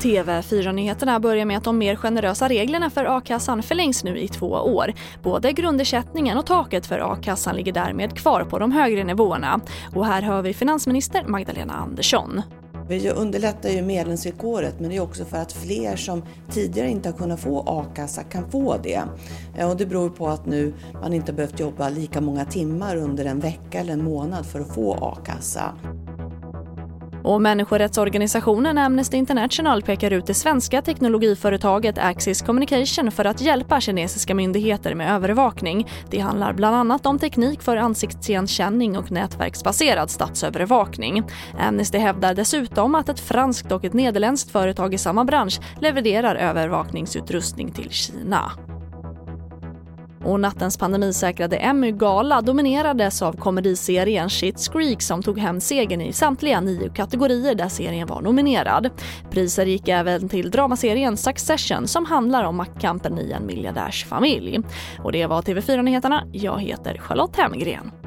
TV4-nyheterna börjar med att de mer generösa reglerna för a-kassan förlängs nu i två år. Både grundersättningen och taket för a-kassan ligger därmed kvar på de högre nivåerna. Och här hör vi finansminister Magdalena Andersson. Vi underlättar ju medlemsvillkoret men det är också för att fler som tidigare inte har kunnat få a-kassa kan få det. Och det beror på att nu man inte behövt jobba lika många timmar under en vecka eller en månad för att få a-kassa. Och människorättsorganisationen Amnesty International pekar ut det svenska teknologiföretaget Axis Communication för att hjälpa kinesiska myndigheter med övervakning. Det handlar bland annat om teknik för ansiktsigenkänning och nätverksbaserad statsövervakning. Amnesty hävdar dessutom att ett franskt och ett nederländskt företag i samma bransch levererar övervakningsutrustning till Kina. Och nattens pandemisäkrade Emmy-gala dominerades av komediserien Shit's Creek som tog hem segern i samtliga nio kategorier där serien var nominerad. Priser gick även till dramaserien Succession som handlar om maktkampen i en miljardärsfamilj. Och det var TV4 Nyheterna. Jag heter Charlotte Hemgren.